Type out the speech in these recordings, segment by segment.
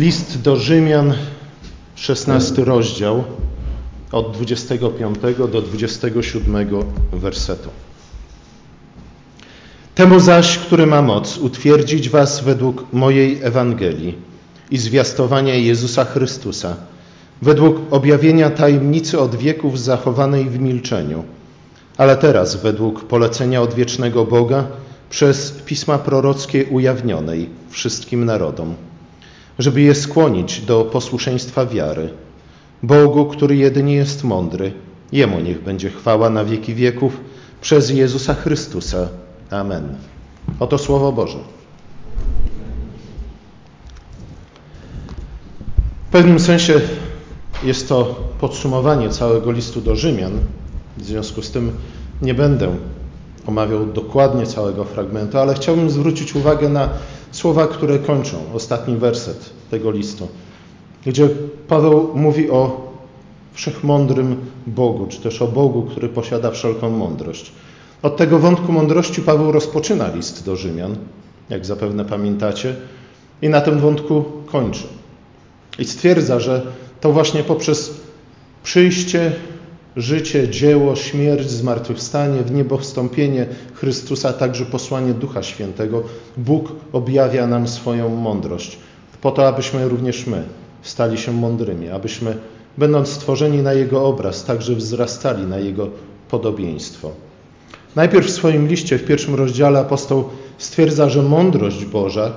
List do Rzymian, 16 rozdział, od 25 do 27 wersetu. Temu zaś, który ma moc utwierdzić was według mojej Ewangelii i zwiastowania Jezusa Chrystusa, według objawienia tajemnicy od wieków zachowanej w milczeniu, ale teraz według polecenia odwiecznego Boga przez pisma prorockie ujawnionej wszystkim narodom żeby je skłonić do posłuszeństwa wiary. Bogu, który jedynie jest mądry, Jemu niech będzie chwała na wieki wieków przez Jezusa Chrystusa. Amen. Oto Słowo Boże. W pewnym sensie jest to podsumowanie całego listu do Rzymian. W związku z tym nie będę omawiał dokładnie całego fragmentu, ale chciałbym zwrócić uwagę na słowa, które kończą ostatni werset tego listu, gdzie Paweł mówi o wszechmądrym Bogu, czy też o Bogu, który posiada wszelką mądrość. Od tego wątku mądrości Paweł rozpoczyna list do Rzymian, jak zapewne pamiętacie, i na tym wątku kończy. I stwierdza, że to właśnie poprzez przyjście życie, dzieło, śmierć, zmartwychwstanie, w niebo wstąpienie Chrystusa, także posłanie Ducha Świętego, Bóg objawia nam swoją mądrość, po to, abyśmy również my stali się mądrymi, abyśmy, będąc stworzeni na Jego obraz, także wzrastali na Jego podobieństwo. Najpierw w swoim liście, w pierwszym rozdziale, apostoł stwierdza, że mądrość Boża,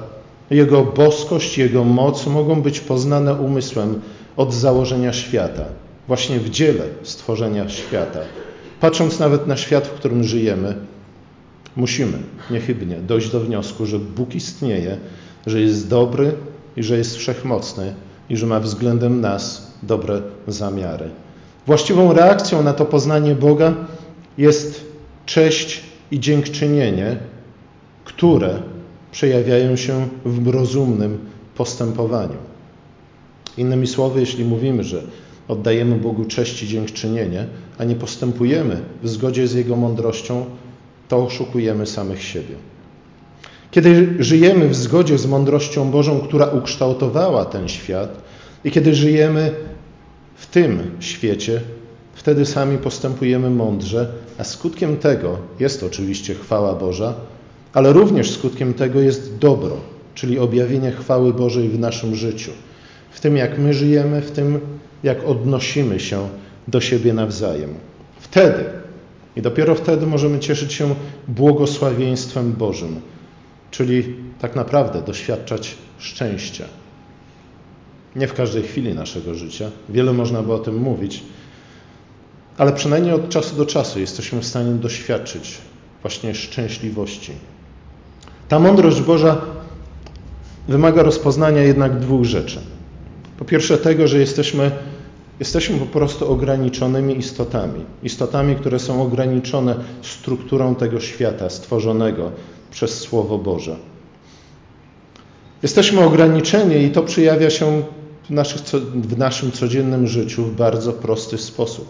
Jego boskość, Jego moc mogą być poznane umysłem od założenia świata właśnie w dziele stworzenia świata. Patrząc nawet na świat, w którym żyjemy, musimy niechybnie dojść do wniosku, że Bóg istnieje, że jest dobry i że jest wszechmocny i że ma względem nas dobre zamiary. Właściwą reakcją na to poznanie Boga jest cześć i dziękczynienie, które przejawiają się w rozumnym postępowaniu. Innymi słowy, jeśli mówimy, że oddajemy Bogu cześć i dziękczynienie, a nie postępujemy w zgodzie z Jego mądrością, to oszukujemy samych siebie. Kiedy żyjemy w zgodzie z mądrością Bożą, która ukształtowała ten świat, i kiedy żyjemy w tym świecie, wtedy sami postępujemy mądrze, a skutkiem tego jest oczywiście chwała Boża, ale również skutkiem tego jest dobro, czyli objawienie chwały Bożej w naszym życiu. W tym, jak my żyjemy, w tym, jak odnosimy się do siebie nawzajem. Wtedy i dopiero wtedy możemy cieszyć się błogosławieństwem Bożym, czyli tak naprawdę doświadczać szczęścia. Nie w każdej chwili naszego życia, wiele można by o tym mówić, ale przynajmniej od czasu do czasu jesteśmy w stanie doświadczyć właśnie szczęśliwości. Ta mądrość Boża wymaga rozpoznania jednak dwóch rzeczy. Po pierwsze, tego, że jesteśmy Jesteśmy po prostu ograniczonymi istotami. Istotami, które są ograniczone strukturą tego świata stworzonego przez Słowo Boże. Jesteśmy ograniczeni i to przejawia się w, naszych, w naszym codziennym życiu w bardzo prosty sposób.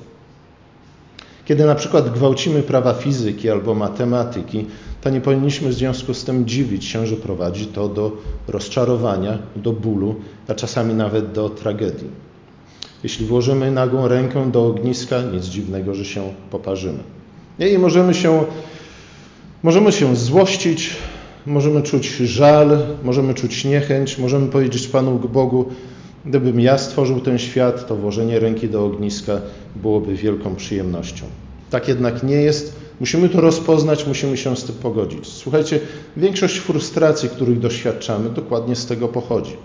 Kiedy na przykład gwałcimy prawa fizyki albo matematyki, to nie powinniśmy w związku z tym dziwić się, że prowadzi to do rozczarowania, do bólu, a czasami nawet do tragedii. Jeśli włożymy nagą rękę do ogniska, nic dziwnego, że się poparzymy. I możemy się, możemy się złościć, możemy czuć żal, możemy czuć niechęć, możemy powiedzieć Panu Bogu, gdybym ja stworzył ten świat, to włożenie ręki do ogniska byłoby wielką przyjemnością. Tak jednak nie jest. Musimy to rozpoznać, musimy się z tym pogodzić. Słuchajcie, większość frustracji, których doświadczamy, dokładnie z tego pochodzi.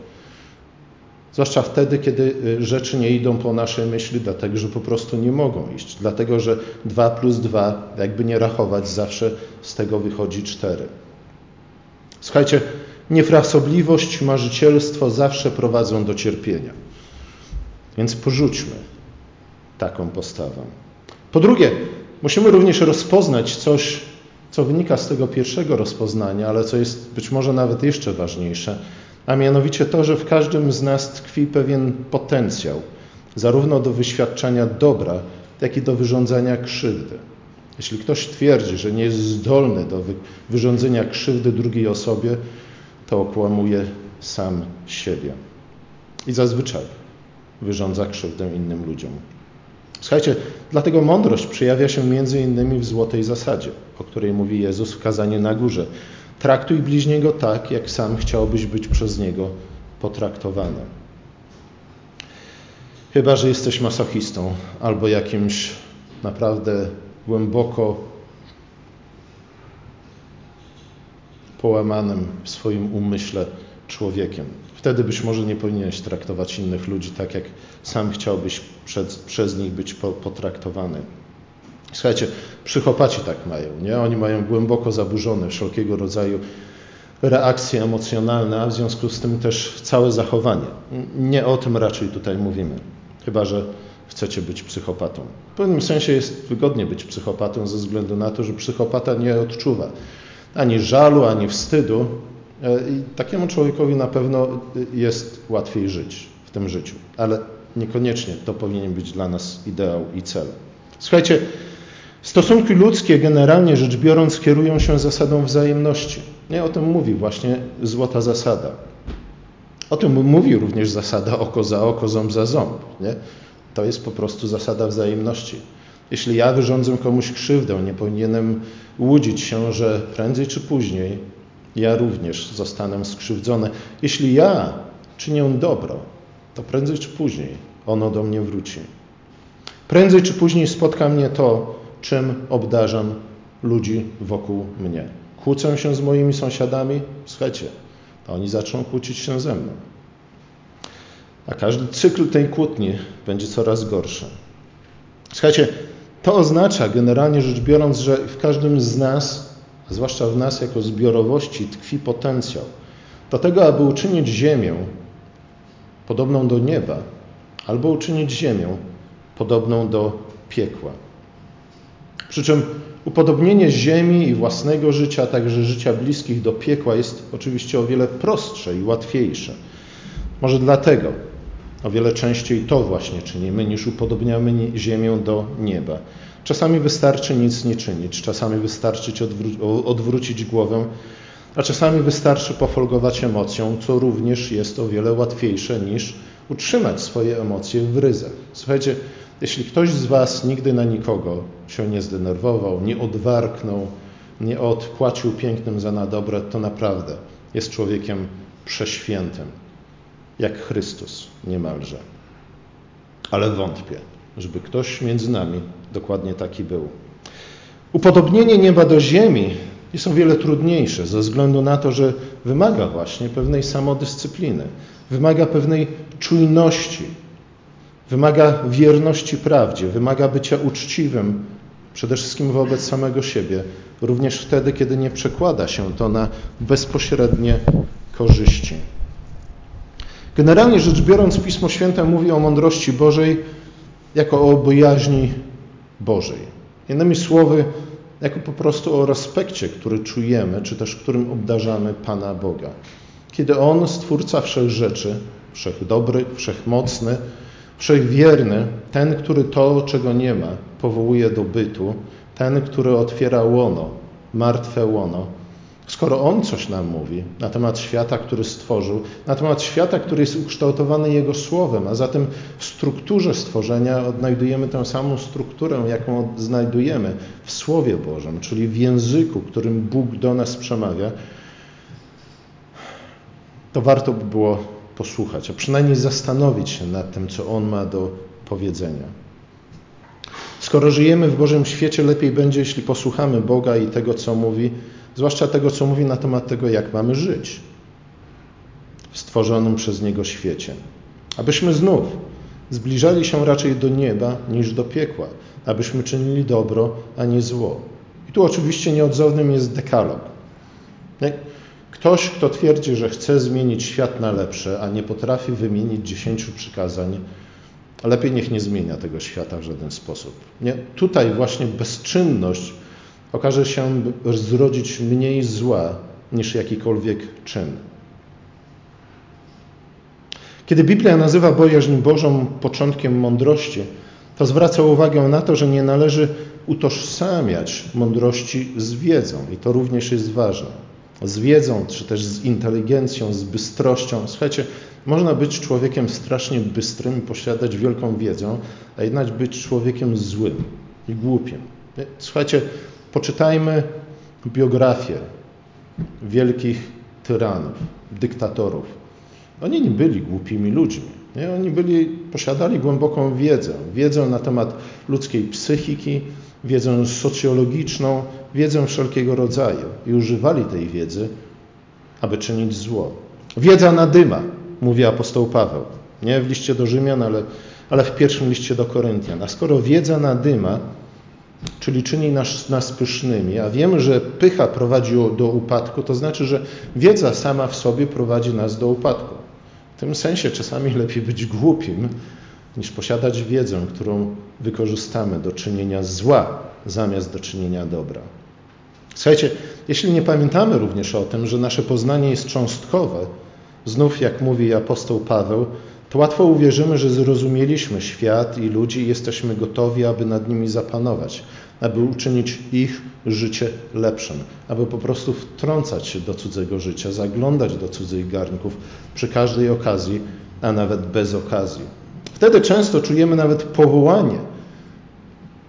Zwłaszcza wtedy, kiedy y, rzeczy nie idą po naszej myśli, dlatego że po prostu nie mogą iść. Dlatego, że 2 plus 2, jakby nie rachować, zawsze z tego wychodzi 4. Słuchajcie, niefrasobliwość, marzycielstwo zawsze prowadzą do cierpienia. Więc porzućmy taką postawę. Po drugie, musimy również rozpoznać coś, co wynika z tego pierwszego rozpoznania, ale co jest być może nawet jeszcze ważniejsze – a mianowicie to, że w każdym z nas tkwi pewien potencjał, zarówno do wyświadczenia dobra, jak i do wyrządzania krzywdy. Jeśli ktoś twierdzi, że nie jest zdolny do wyrządzenia krzywdy drugiej osobie, to okłamuje sam siebie. i zazwyczaj wyrządza krzywdę innym ludziom. Słuchajcie, dlatego mądrość przejawia się między innymi w złotej zasadzie, o której mówi Jezus w kazaniu na górze. Traktuj bliźniego tak, jak sam chciałbyś być przez niego potraktowany. Chyba, że jesteś masochistą albo jakimś naprawdę głęboko połamanym w swoim umyśle człowiekiem. Wtedy być może nie powinieneś traktować innych ludzi tak, jak sam chciałbyś przez, przez nich być potraktowany. Słuchajcie, psychopaci tak mają, nie? Oni mają głęboko zaburzone wszelkiego rodzaju reakcje emocjonalne, a w związku z tym też całe zachowanie. Nie o tym raczej tutaj mówimy, chyba że chcecie być psychopatą. W pewnym sensie jest wygodnie być psychopatą ze względu na to, że psychopata nie odczuwa ani żalu, ani wstydu. E, I takiemu człowiekowi na pewno jest łatwiej żyć w tym życiu, ale niekoniecznie to powinien być dla nas ideał i cel. Słuchajcie, stosunki ludzkie generalnie rzecz biorąc kierują się zasadą wzajemności. Nie o tym mówi właśnie złota zasada. O tym mówi również zasada oko za oko, ząb za ząb. Nie? To jest po prostu zasada wzajemności. Jeśli ja wyrządzę komuś krzywdę, nie powinienem łudzić się, że prędzej czy później ja również zostanę skrzywdzony. Jeśli ja czynię dobro, to prędzej czy później ono do mnie wróci. Prędzej czy później spotka mnie to, czym obdarzam ludzi wokół mnie. Kłócę się z moimi sąsiadami? Słuchajcie, to oni zaczną kłócić się ze mną. A każdy cykl tej kłótni będzie coraz gorszy. Słuchajcie, to oznacza generalnie rzecz biorąc, że w każdym z nas, zwłaszcza w nas jako zbiorowości, tkwi potencjał do tego, aby uczynić Ziemię podobną do nieba, albo uczynić Ziemię podobną do piekła. Przy czym upodobnienie Ziemi i własnego życia, także życia bliskich do piekła jest oczywiście o wiele prostsze i łatwiejsze. Może dlatego o wiele częściej to właśnie czynimy, niż upodobniamy Ziemię do nieba. Czasami wystarczy nic nie czynić, czasami wystarczy odwró- odwrócić głowę, a czasami wystarczy pofolgować emocją, co również jest o wiele łatwiejsze niż utrzymać swoje emocje w ryzach. Słuchajcie, jeśli ktoś z Was nigdy na nikogo się nie zdenerwował, nie odwarknął, nie odpłacił pięknym za na dobre, to naprawdę jest człowiekiem przeświętym jak Chrystus niemalże. Ale wątpię, żeby ktoś między nami dokładnie taki był. Upodobnienie nieba do ziemi jest o wiele trudniejsze ze względu na to, że wymaga właśnie pewnej samodyscypliny, wymaga pewnej czujności, wymaga wierności prawdzie, wymaga bycia uczciwym przede wszystkim wobec samego siebie, również wtedy, kiedy nie przekłada się to na bezpośrednie korzyści. Generalnie rzecz biorąc, Pismo Święte mówi o mądrości Bożej jako o bojaźni Bożej. Innymi słowy, jako po prostu o respekcie, który czujemy, czy też którym obdarzamy Pana Boga. Kiedy On, Stwórca wszech rzeczy, wszechdobry, wszechmocny, wszechwierny, ten, który to, czego nie ma, powołuje do bytu, ten, który otwiera łono, martwe łono, Skoro On coś nam mówi na temat świata, który stworzył, na temat świata, który jest ukształtowany Jego Słowem, a zatem w strukturze stworzenia odnajdujemy tę samą strukturę, jaką znajdujemy w Słowie Bożym, czyli w języku, którym Bóg do nas przemawia, to warto by było posłuchać, a przynajmniej zastanowić się nad tym, co On ma do powiedzenia. Skoro żyjemy w Bożym świecie, lepiej będzie, jeśli posłuchamy Boga i tego, co mówi, zwłaszcza tego, co mówi na temat tego, jak mamy żyć w stworzonym przez Niego świecie. Abyśmy znów zbliżali się raczej do nieba niż do piekła, abyśmy czynili dobro, a nie zło. I tu oczywiście nieodzownym jest dekalog. Ktoś, kto twierdzi, że chce zmienić świat na lepsze, a nie potrafi wymienić dziesięciu przykazań, lepiej niech nie zmienia tego świata w żaden sposób. Nie? Tutaj właśnie bezczynność okaże się zrodzić mniej zła niż jakikolwiek czyn. Kiedy Biblia nazywa bojaźń Bożą początkiem mądrości, to zwraca uwagę na to, że nie należy utożsamiać mądrości z wiedzą i to również jest ważne. Z wiedzą, czy też z inteligencją, z bystrością. Słuchajcie, można być człowiekiem strasznie bystrym i posiadać wielką wiedzę, a jednak być człowiekiem złym i głupim. Słuchajcie, poczytajmy biografię wielkich tyranów, dyktatorów. Oni nie byli głupimi ludźmi. Nie? Oni byli, posiadali głęboką wiedzę, wiedzę na temat ludzkiej psychiki, wiedzę socjologiczną, wiedzę wszelkiego rodzaju i używali tej wiedzy, aby czynić zło. Wiedza nadyma, mówi apostoł Paweł. Nie w liście do Rzymian, ale, ale w pierwszym liście do Koryntian. A skoro wiedza nadyma, czyli czyni nas, nas pysznymi, a wiemy, że pycha prowadzi do upadku, to znaczy, że wiedza sama w sobie prowadzi nas do upadku. W tym sensie czasami lepiej być głupim, niż posiadać wiedzę, którą wykorzystamy do czynienia zła, zamiast do czynienia dobra. Słuchajcie, jeśli nie pamiętamy również o tym, że nasze poznanie jest cząstkowe, znów jak mówi apostoł Paweł, to łatwo uwierzymy, że zrozumieliśmy świat i ludzi i jesteśmy gotowi, aby nad nimi zapanować, aby uczynić ich życie lepszym, aby po prostu wtrącać się do cudzego życia, zaglądać do cudzych garnków przy każdej okazji, a nawet bez okazji. Wtedy często czujemy nawet powołanie.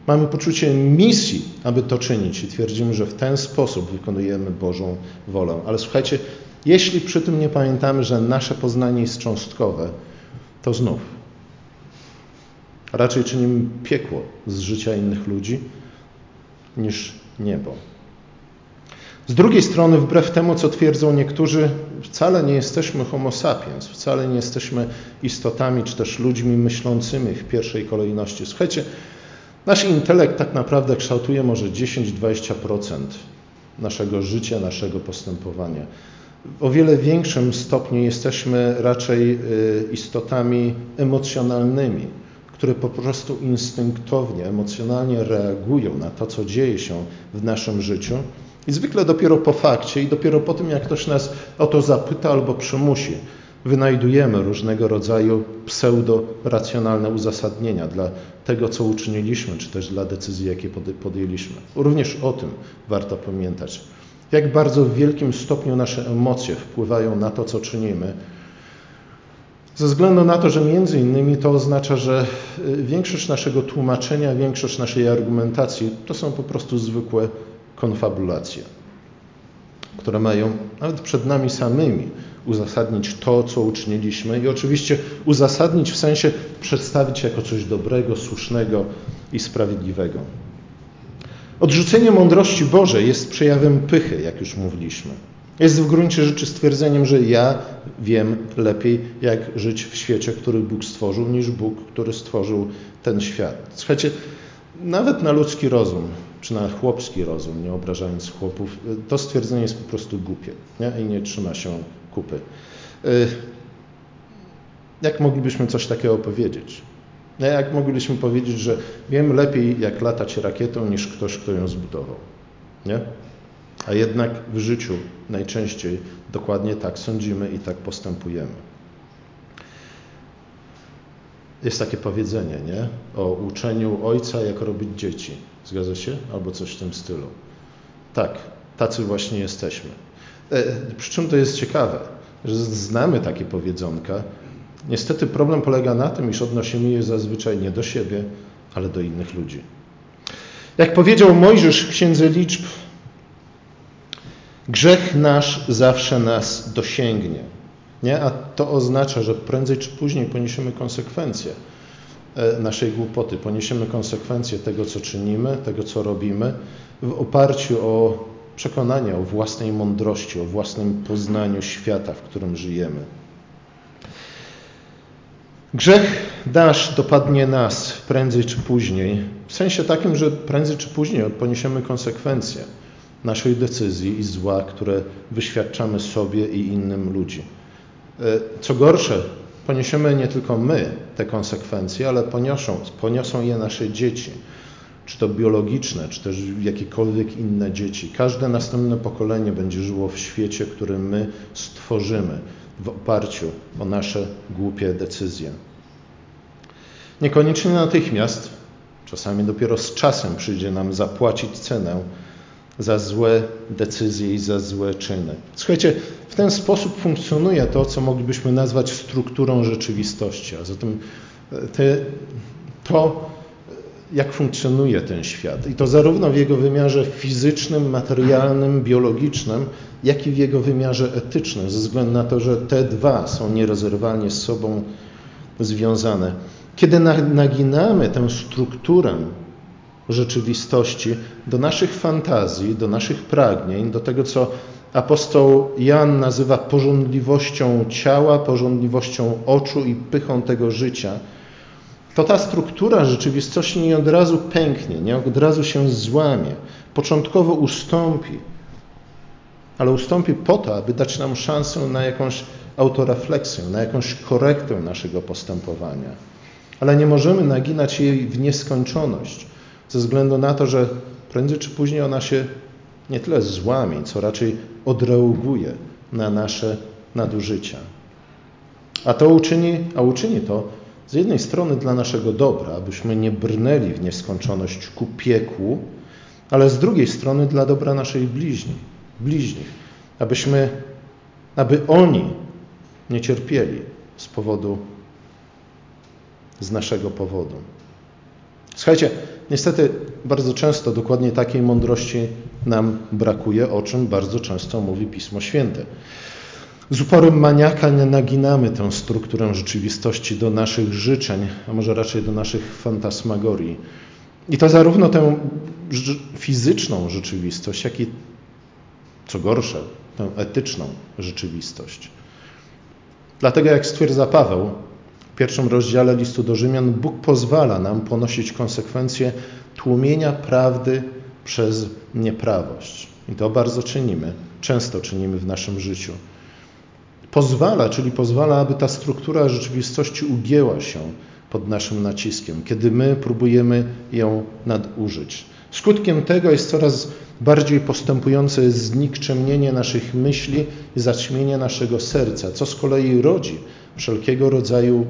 Mamy poczucie misji, aby to czynić i twierdzimy, że w ten sposób wykonujemy Bożą wolę. Ale słuchajcie, jeśli przy tym nie pamiętamy, że nasze poznanie jest cząstkowe, to znów raczej czynimy piekło z życia innych ludzi niż niebo. Z drugiej strony, wbrew temu, co twierdzą niektórzy, wcale nie jesteśmy homo sapiens, wcale nie jesteśmy istotami czy też ludźmi myślącymi w pierwszej kolejności. Słuchajcie, nasz intelekt tak naprawdę kształtuje może 10-20% naszego życia, naszego postępowania. W o wiele większym stopniu jesteśmy raczej y, istotami emocjonalnymi, które po prostu instynktownie, emocjonalnie reagują na to, co dzieje się w naszym życiu i zwykle dopiero po fakcie i dopiero po tym, jak ktoś nas o to zapyta albo przymusi, wynajdujemy różnego rodzaju pseudo-racjonalne uzasadnienia dla tego, co uczyniliśmy, czy też dla decyzji, jakie podjęliśmy. Również o tym warto pamiętać. Jak bardzo w wielkim stopniu nasze emocje wpływają na to, co czynimy, ze względu na to, że między innymi to oznacza, że y, większość naszego tłumaczenia, większość naszej argumentacji to są po prostu zwykłe konfabulacje, które mają nawet przed nami samymi uzasadnić to, co uczyniliśmy i oczywiście uzasadnić w sensie przedstawić jako coś dobrego, słusznego i sprawiedliwego. Odrzucenie mądrości Bożej jest przejawem pychy, jak już mówiliśmy. Jest w gruncie rzeczy stwierdzeniem, że ja wiem lepiej, jak żyć w świecie, który Bóg stworzył, niż Bóg, który stworzył ten świat. Słuchajcie, nawet na ludzki rozum czy na chłopski rozum, nie obrażając chłopów, to stwierdzenie jest po prostu głupie nie? i nie trzyma się kupy. Y, jak moglibyśmy coś takiego powiedzieć? Jak moglibyśmy powiedzieć, że wiem lepiej, jak latać rakietą, niż ktoś, kto ją zbudował? Nie? A jednak w życiu najczęściej dokładnie tak sądzimy i tak postępujemy. Jest takie powiedzenie, nie? O uczeniu ojca, jak robić dzieci. Zgadza się? Albo coś w tym stylu. Tak, tacy właśnie jesteśmy. E, przy czym to jest ciekawe, że znamy takie powiedzonka. Niestety problem polega na tym, iż odnosimy je zazwyczaj nie do siebie, ale do innych ludzi. Jak powiedział Mojżesz w Księdze Liczb, grzech nasz zawsze nas dosięgnie. Nie? A to oznacza, że prędzej czy później poniesiemy konsekwencje. E, naszej głupoty. Poniesiemy konsekwencje tego, co czynimy, tego, co robimy, w oparciu o przekonania o własnej mądrości, o własnym poznaniu świata, w którym żyjemy. Grzech nasz dopadnie nas prędzej czy później, w sensie takim, że prędzej czy później poniesiemy konsekwencje naszej decyzji i zła, które wyświadczamy sobie i innym ludzi. E, co gorsze, poniesiemy nie tylko my te konsekwencje, ale poniosą, poniosą je nasze dzieci, czy to biologiczne, czy też jakiekolwiek inne dzieci. Każde następne pokolenie będzie żyło w świecie, który my stworzymy w oparciu o nasze głupie decyzje. Niekoniecznie natychmiast, czasami dopiero z czasem przyjdzie nam zapłacić cenę za złe decyzje i za złe czyny. Słuchajcie, w ten sposób funkcjonuje to, co moglibyśmy nazwać strukturą rzeczywistości. A zatem e, te, to, jak funkcjonuje ten świat. I to zarówno w jego wymiarze fizycznym, materialnym, biologicznym, jak i w jego wymiarze etycznym, ze względu na to, że te dwa są nierozerwalnie z sobą związane. Kiedy naginamy tę strukturę rzeczywistości do naszych fantazji, do naszych pragnień, do tego, co apostoł Jan nazywa porządliwością ciała, porządliwością oczu i pychą tego życia, to ta struktura rzeczywistości nie od razu pęknie, nie od razu się złamie. Początkowo ustąpi, ale ustąpi po to, aby dać nam szansę na jakąś autorefleksję, na jakąś korektę naszego postępowania. Ale nie możemy naginać jej w nieskończoność, ze względu na to, że prędzej czy później ona się nie tyle złamie, co raczej odreaguje na nasze nadużycia. A to uczyni, a uczyni to z jednej strony dla naszego dobra, abyśmy nie brnęli w nieskończoność ku piekłu, ale z drugiej strony dla dobra naszych bliźnich, bliźnich abyśmy, aby oni nie cierpieli z powodu, z naszego powodu. Słuchajcie, niestety bardzo często dokładnie takiej mądrości nam brakuje, o czym bardzo często mówi Pismo Święte. Z uporem maniaka naginamy tę strukturę rzeczywistości do naszych życzeń, a może raczej do naszych fantasmagorii. I to zarówno tę fizyczną rzeczywistość, jak i, co gorsze, tę etyczną rzeczywistość. Dlatego, jak stwierdza Paweł w pierwszym rozdziale listu do Rzymian, Bóg pozwala nam ponosić konsekwencje tłumienia prawdy przez nieprawość. I to bardzo czynimy, często czynimy w naszym życiu. Pozwala, czyli pozwala, aby ta struktura rzeczywistości ugięła się pod naszym naciskiem, kiedy my próbujemy ją nadużyć. Skutkiem tego jest coraz bardziej postępujące znikczemnienie naszych myśli i zaćmienie naszego serca, co z kolei rodzi wszelkiego rodzaju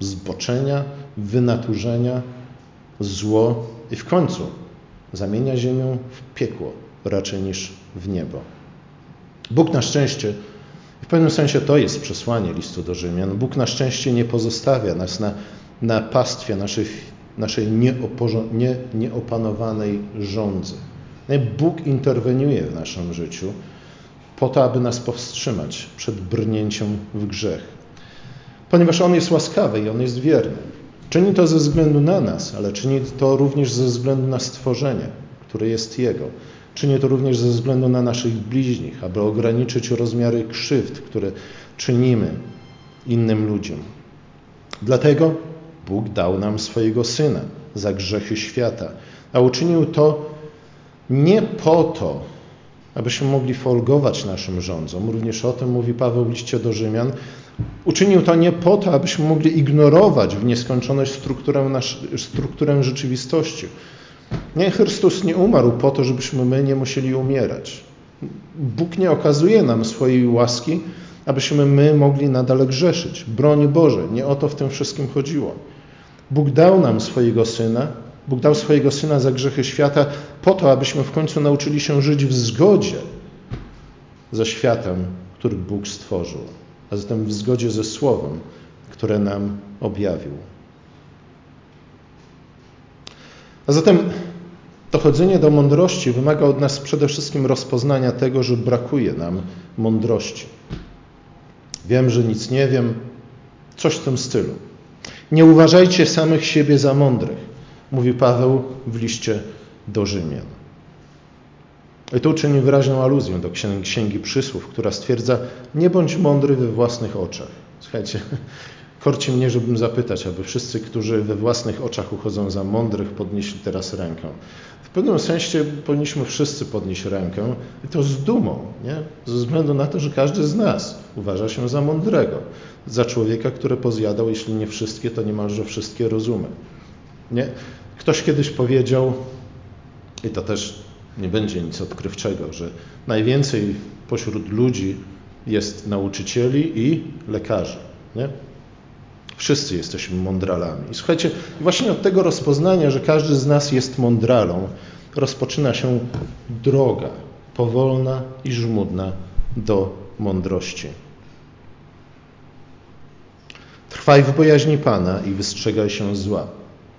zboczenia, wynaturzenia, zło i w końcu zamienia ziemię w piekło raczej niż w niebo. Bóg na szczęście w pewnym sensie to jest przesłanie listu do Rzymian. Bóg na szczęście nie pozostawia nas na, na pastwie naszych, naszej nie, nieopanowanej żądzy. Bóg interweniuje w naszym życiu po to, aby nas powstrzymać przed brnięciem w grzech. Ponieważ On jest łaskawy i On jest wierny. Czyni to ze względu na nas, ale czyni to również ze względu na stworzenie, które jest Jego. Czynię to również ze względu na naszych bliźnich, aby ograniczyć rozmiary krzywd, które czynimy innym ludziom. Dlatego Bóg dał nam swojego Syna za grzechy świata, a uczynił to nie po to, abyśmy mogli folgować naszym rządzom. Również o tym mówi Paweł w liście do Rzymian. Uczynił to nie po to, abyśmy mogli ignorować w nieskończoność strukturę, nasz, strukturę rzeczywistości, nie, Chrystus nie umarł po to, żebyśmy my nie musieli umierać. Bóg nie okazuje nam swojej łaski, abyśmy my mogli nadal grzeszyć. Broń Boże, nie o to w tym wszystkim chodziło. Bóg dał nam swojego Syna, Bóg dał swojego Syna za grzechy świata po to, abyśmy w końcu nauczyli się żyć w zgodzie ze światem, który Bóg stworzył, a zatem w zgodzie ze Słowem, które nam objawił. A zatem dochodzenie do mądrości wymaga od nas przede wszystkim rozpoznania tego, że brakuje nam mądrości. Wiem, że nic nie wiem, coś w tym stylu. Nie uważajcie samych siebie za mądrych, mówi Paweł w liście do Rzymian. I tu czyni wyraźną aluzję do Księgi Przysłów, która stwierdza: Nie bądź mądry we własnych oczach. Słuchajcie, Korci mnie, żebym zapytać, aby wszyscy, którzy we własnych oczach uchodzą za mądrych, podnieśli teraz rękę. W pewnym sensie powinniśmy wszyscy podnieść rękę i to z dumą, nie? ze względu na to, że każdy z nas uważa się za mądrego, za człowieka, który pozjadał, jeśli nie wszystkie, to niemalże wszystkie rozumy. Nie? Ktoś kiedyś powiedział, i to też nie będzie nic odkrywczego, że najwięcej pośród ludzi jest nauczycieli i lekarzy. Nie? Wszyscy jesteśmy mądralami. I słuchajcie, właśnie od tego rozpoznania, że każdy z nas jest mądralą, rozpoczyna się droga, powolna i żmudna do mądrości. Trwaj w bojaźni Pana i wystrzegaj się zła,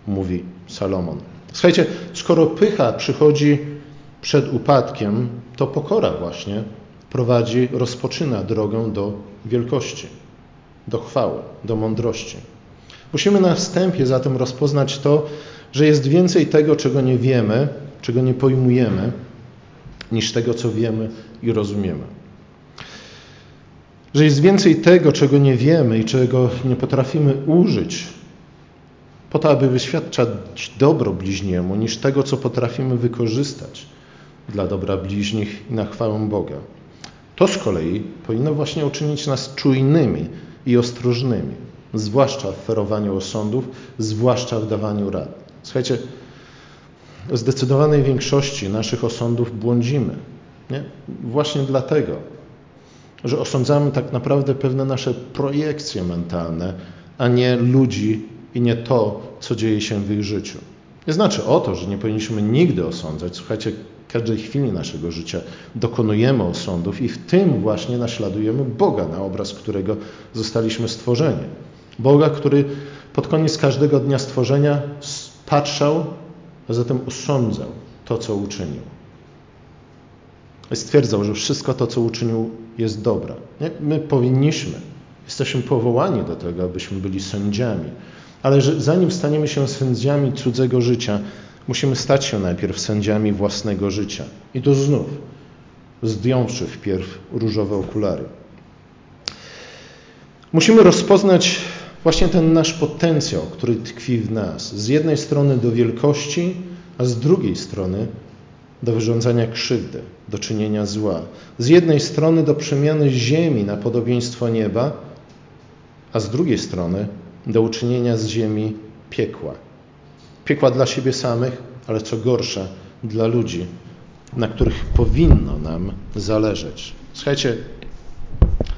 mówi Salomon. Słuchajcie, skoro pycha przychodzi przed upadkiem, to pokora właśnie prowadzi, rozpoczyna drogę do wielkości, do chwały, do mądrości. Musimy na wstępie zatem rozpoznać to, że jest więcej tego, czego nie wiemy, czego nie pojmujemy, niż tego, co wiemy i rozumiemy. Że jest więcej tego, czego nie wiemy i czego nie potrafimy użyć, po to, aby wyświadczać dobro bliźniemu, niż tego, co potrafimy wykorzystać dla dobra bliźnich i na chwałę Boga. To z kolei powinno właśnie uczynić nas czujnymi i ostrożnymi, zwłaszcza w ferowaniu osądów, zwłaszcza w dawaniu rad. Słuchajcie, w zdecydowanej większości naszych osądów błądzimy. Nie? Właśnie dlatego, że osądzamy tak naprawdę pewne nasze projekcje mentalne, a nie ludzi i nie to, co dzieje się w ich życiu. Nie znaczy o to, że nie powinniśmy nigdy osądzać. Słuchajcie, każdej chwili naszego życia dokonujemy osądów i w tym właśnie naśladujemy Boga, na obraz którego zostaliśmy stworzeni. Boga, który pod koniec każdego dnia stworzenia patrzał, a zatem osądzał to, co uczynił. Stwierdzał, że wszystko to, co uczynił, jest dobre. My powinniśmy, jesteśmy powołani do tego, abyśmy byli sędziami. Ale że zanim staniemy się sędziami cudzego życia, musimy stać się najpierw sędziami własnego życia. I to znów, zdjąwszy wpierw różowe okulary. Musimy rozpoznać właśnie ten nasz potencjał, który tkwi w nas. Z jednej strony do wielkości, a z drugiej strony do wyrządzania krzywdy, do czynienia zła. Z jednej strony do przemiany ziemi na podobieństwo nieba, a z drugiej strony do uczynienia z ziemi piekła. Piekła dla siebie samych, ale co gorsza, dla ludzi, na których powinno nam zależeć. Słuchajcie,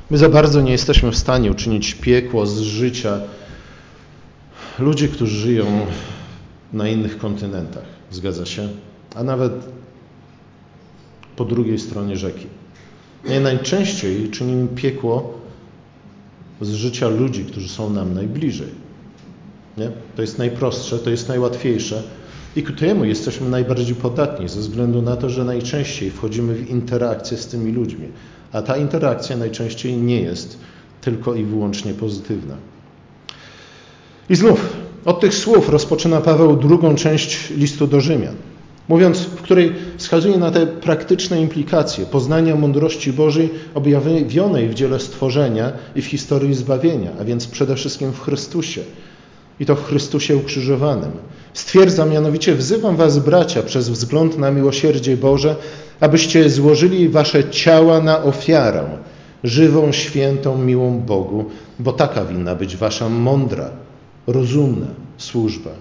my za bardzo nie jesteśmy w stanie uczynić piekło z życia ludzi, którzy żyją na innych kontynentach. Zgadza się? A nawet po drugiej stronie rzeki. Nie najczęściej czynimy piekło z życia ludzi, którzy są nam najbliżej. Nie? To jest najprostsze, to jest najłatwiejsze i ku temu jesteśmy najbardziej podatni, ze względu na to, że najczęściej wchodzimy w interakcję z tymi ludźmi, a ta interakcja najczęściej nie jest tylko i wyłącznie pozytywna. I znów, od tych słów rozpoczyna Paweł drugą część listu do Rzymian mówiąc, w której wskazuje na te praktyczne implikacje poznania mądrości Bożej objawionej w dziele stworzenia i w historii zbawienia, a więc przede wszystkim w Chrystusie. I to w Chrystusie ukrzyżowanym. Stwierdza mianowicie, wzywam was, bracia, przez wzgląd na miłosierdzie Boże, abyście złożyli wasze ciała na ofiarę, żywą, świętą, miłą Bogu, bo taka winna być wasza mądra, rozumna służba.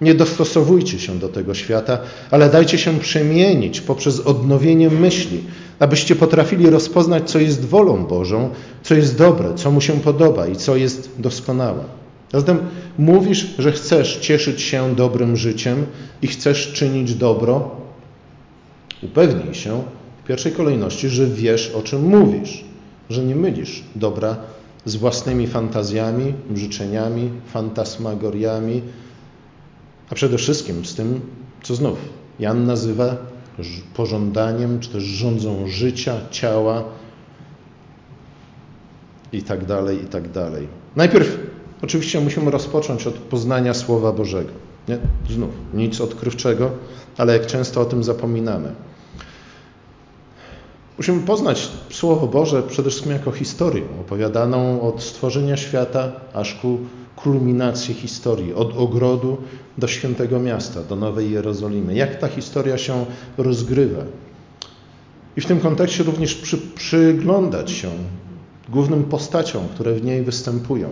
Nie dostosowujcie się do tego świata, ale dajcie się przemienić poprzez odnowienie myśli, abyście potrafili rozpoznać, co jest wolą Bożą, co jest dobre, co mu się podoba i co jest doskonałe. Zatem mówisz, że chcesz cieszyć się dobrym życiem i chcesz czynić dobro. Upewnij się w pierwszej kolejności, że wiesz, o czym mówisz, że nie mylisz dobra z własnymi fantazjami, życzeniami, fantasmagoriami, a przede wszystkim z tym, co znów Jan nazywa pożądaniem, czy też rządzą życia, ciała i tak dalej, i tak dalej. Najpierw oczywiście musimy rozpocząć od poznania Słowa Bożego. Nie? Znów, nic odkrywczego, ale jak często o tym zapominamy. Musimy poznać Słowo Boże przede wszystkim jako historię opowiadaną od stworzenia świata aż ku kulminacji historii, od ogrodu do świętego miasta, do Nowej Jerozolimy. Jak ta historia się rozgrywa. I w tym kontekście również przy, przyglądać się głównym postaciom, które w niej występują.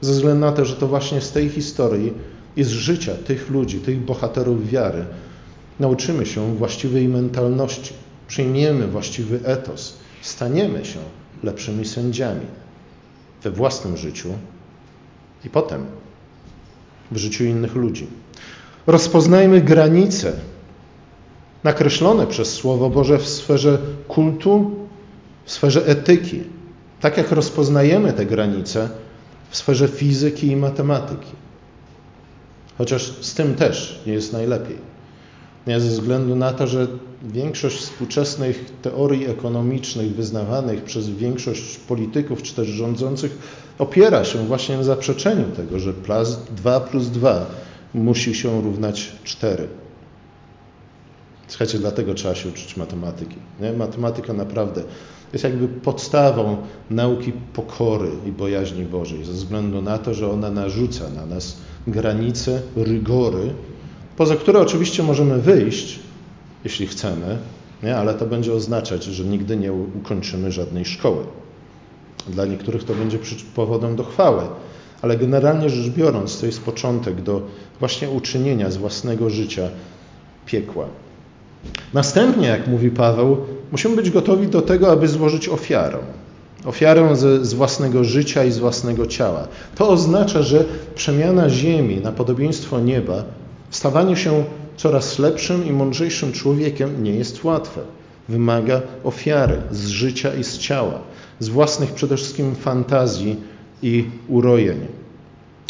Ze względu na to, że to właśnie z tej historii i z życia tych ludzi, tych bohaterów wiary, nauczymy się właściwej mentalności, przyjmiemy właściwy etos, staniemy się lepszymi sędziami we własnym życiu i potem w życiu innych ludzi. Rozpoznajmy granice nakreślone przez Słowo Boże w sferze kultu, w sferze etyki. Tak jak rozpoznajemy te granice w sferze fizyki i matematyki. Chociaż z tym też nie jest najlepiej. Nie ze względu na to, że większość współczesnych teorii ekonomicznych wyznawanych przez większość polityków czy też rządzących opiera się właśnie na zaprzeczeniu tego, że plus 2 plus 2 musi się równać 4. Słuchajcie, dlatego trzeba się uczyć matematyki. Nie? Matematyka naprawdę jest jakby podstawą nauki pokory i bojaźni Bożej, ze względu na to, że ona narzuca na nas granice, rygory, poza które oczywiście możemy wyjść, jeśli chcemy, nie? ale to będzie oznaczać, że nigdy nie ukończymy żadnej szkoły. Dla niektórych to będzie powodem do chwały, ale generalnie rzecz biorąc, to jest początek do właśnie uczynienia z własnego życia piekła. Następnie, jak mówi Paweł, musimy być gotowi do tego, aby złożyć ofiarę. Ofiarę z, z własnego życia i z własnego ciała. To oznacza, że przemiana ziemi na podobieństwo nieba, stawanie się coraz lepszym i mądrzejszym człowiekiem nie jest łatwe. Wymaga ofiary z życia i z ciała, z własnych przede wszystkim fantazji i urojeń,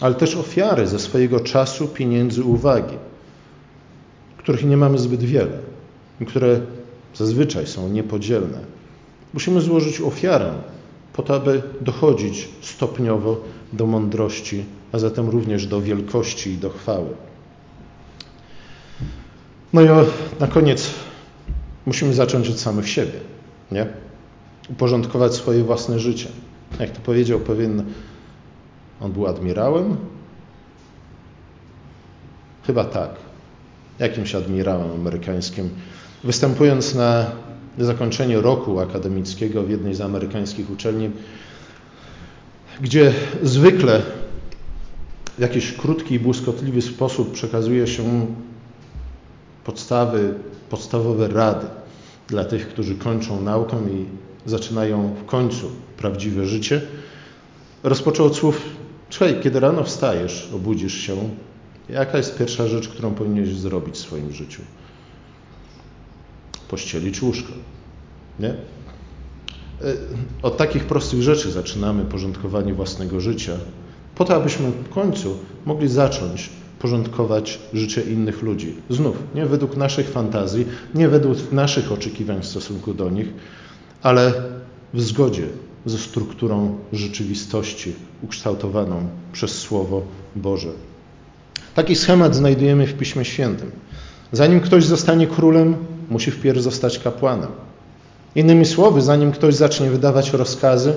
ale też ofiary ze swojego czasu, pieniędzy, uwagi, których nie mamy zbyt wiele które zazwyczaj są niepodzielne. Musimy złożyć ofiarę po to, aby dochodzić stopniowo do mądrości, a zatem również do wielkości i do chwały. No i na koniec musimy zacząć od samych siebie, nie? Uporządkować swoje własne życie. Jak to powiedział pewien, on był admirałem? Chyba tak. Jakimś admirałem amerykańskim. Występując na zakończenie roku akademickiego w jednej z amerykańskich uczelni, gdzie zwykle w jakiś krótki i błyskotliwy sposób przekazuje się podstawy, podstawowe rady dla tych, którzy kończą naukę i zaczynają w końcu prawdziwe życie, rozpoczął od słów: Słuchaj, kiedy rano wstajesz, obudzisz się, jaka jest pierwsza rzecz, którą powinieneś zrobić w swoim życiu? Pościelić łóżko. Nie? E, od takich prostych rzeczy zaczynamy porządkowanie własnego życia, po to, abyśmy w końcu mogli zacząć porządkować życie innych ludzi. Znów, nie według naszych fantazji, nie według naszych oczekiwań w stosunku do nich, ale w zgodzie ze strukturą rzeczywistości ukształtowaną przez Słowo Boże. Taki schemat znajdujemy w Piśmie Świętym. Zanim ktoś zostanie królem, musi wpierw zostać kapłanem. Innymi słowy, zanim ktoś zacznie wydawać rozkazy,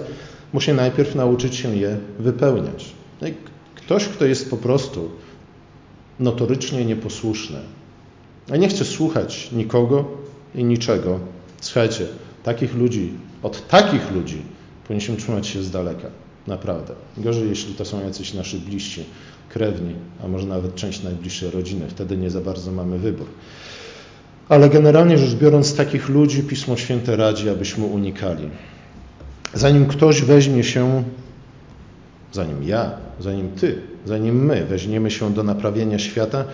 musi najpierw nauczyć się je wypełniać. No ktoś, kto jest po prostu notorycznie nieposłuszny, a nie chce słuchać nikogo i niczego, słuchajcie, takich ludzi, od takich ludzi powinniśmy trzymać się z daleka. Naprawdę. Gorzej, jeśli to są jacyś nasi bliżsi, krewni, a może nawet część najbliższej rodziny. Wtedy nie za bardzo mamy wybór. Ale generalnie rzecz biorąc, takich ludzi Pismo Święte radzi, abyśmy unikali. Zanim ktoś weźmie się, zanim ja, zanim ty, zanim my weźmiemy się do naprawienia świata,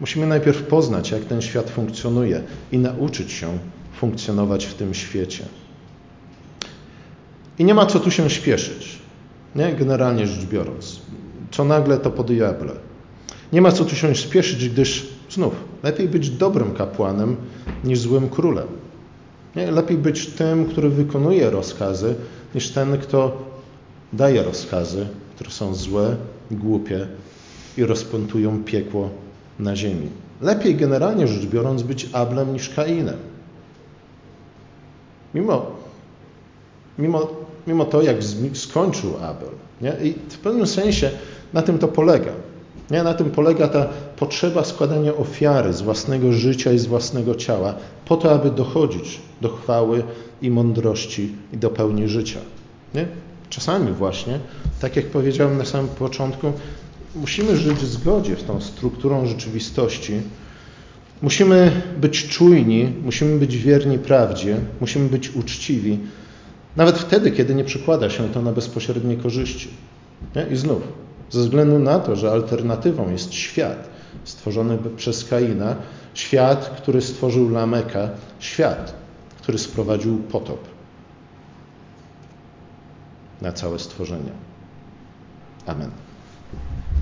musimy najpierw poznać, jak ten świat funkcjonuje i nauczyć się funkcjonować w tym świecie. I nie ma co tu się śpieszyć, nie? generalnie rzecz biorąc. Co nagle to po diable. Nie ma co tu się śpieszyć, gdyż znów lepiej być dobrym kapłanem niż złym królem. Nie? Lepiej być tym, który wykonuje rozkazy, niż ten, kto daje rozkazy, które są złe, głupie i rozpętują piekło na ziemi. Lepiej generalnie rzecz biorąc być Ablem niż Kainem. Mimo, mimo, mimo to, jak skończył Abel. Nie? I w pewnym sensie na tym to polega. Nie? Na tym polega ta potrzeba składania ofiary z własnego życia i z własnego ciała, po to, aby dochodzić do chwały i mądrości i do pełni życia. Nie? Czasami właśnie, tak jak powiedziałem na samym początku, musimy żyć w zgodzie z tą strukturą rzeczywistości, Musimy być czujni, musimy być wierni prawdzie, musimy być uczciwi, nawet wtedy, kiedy nie przekłada się to na bezpośrednie korzyści. Nie? I znów, ze względu na to, że alternatywą jest świat, stworzony przez Kaina, świat, który stworzył Lameka, świat, który sprowadził potop na całe stworzenie. Amen.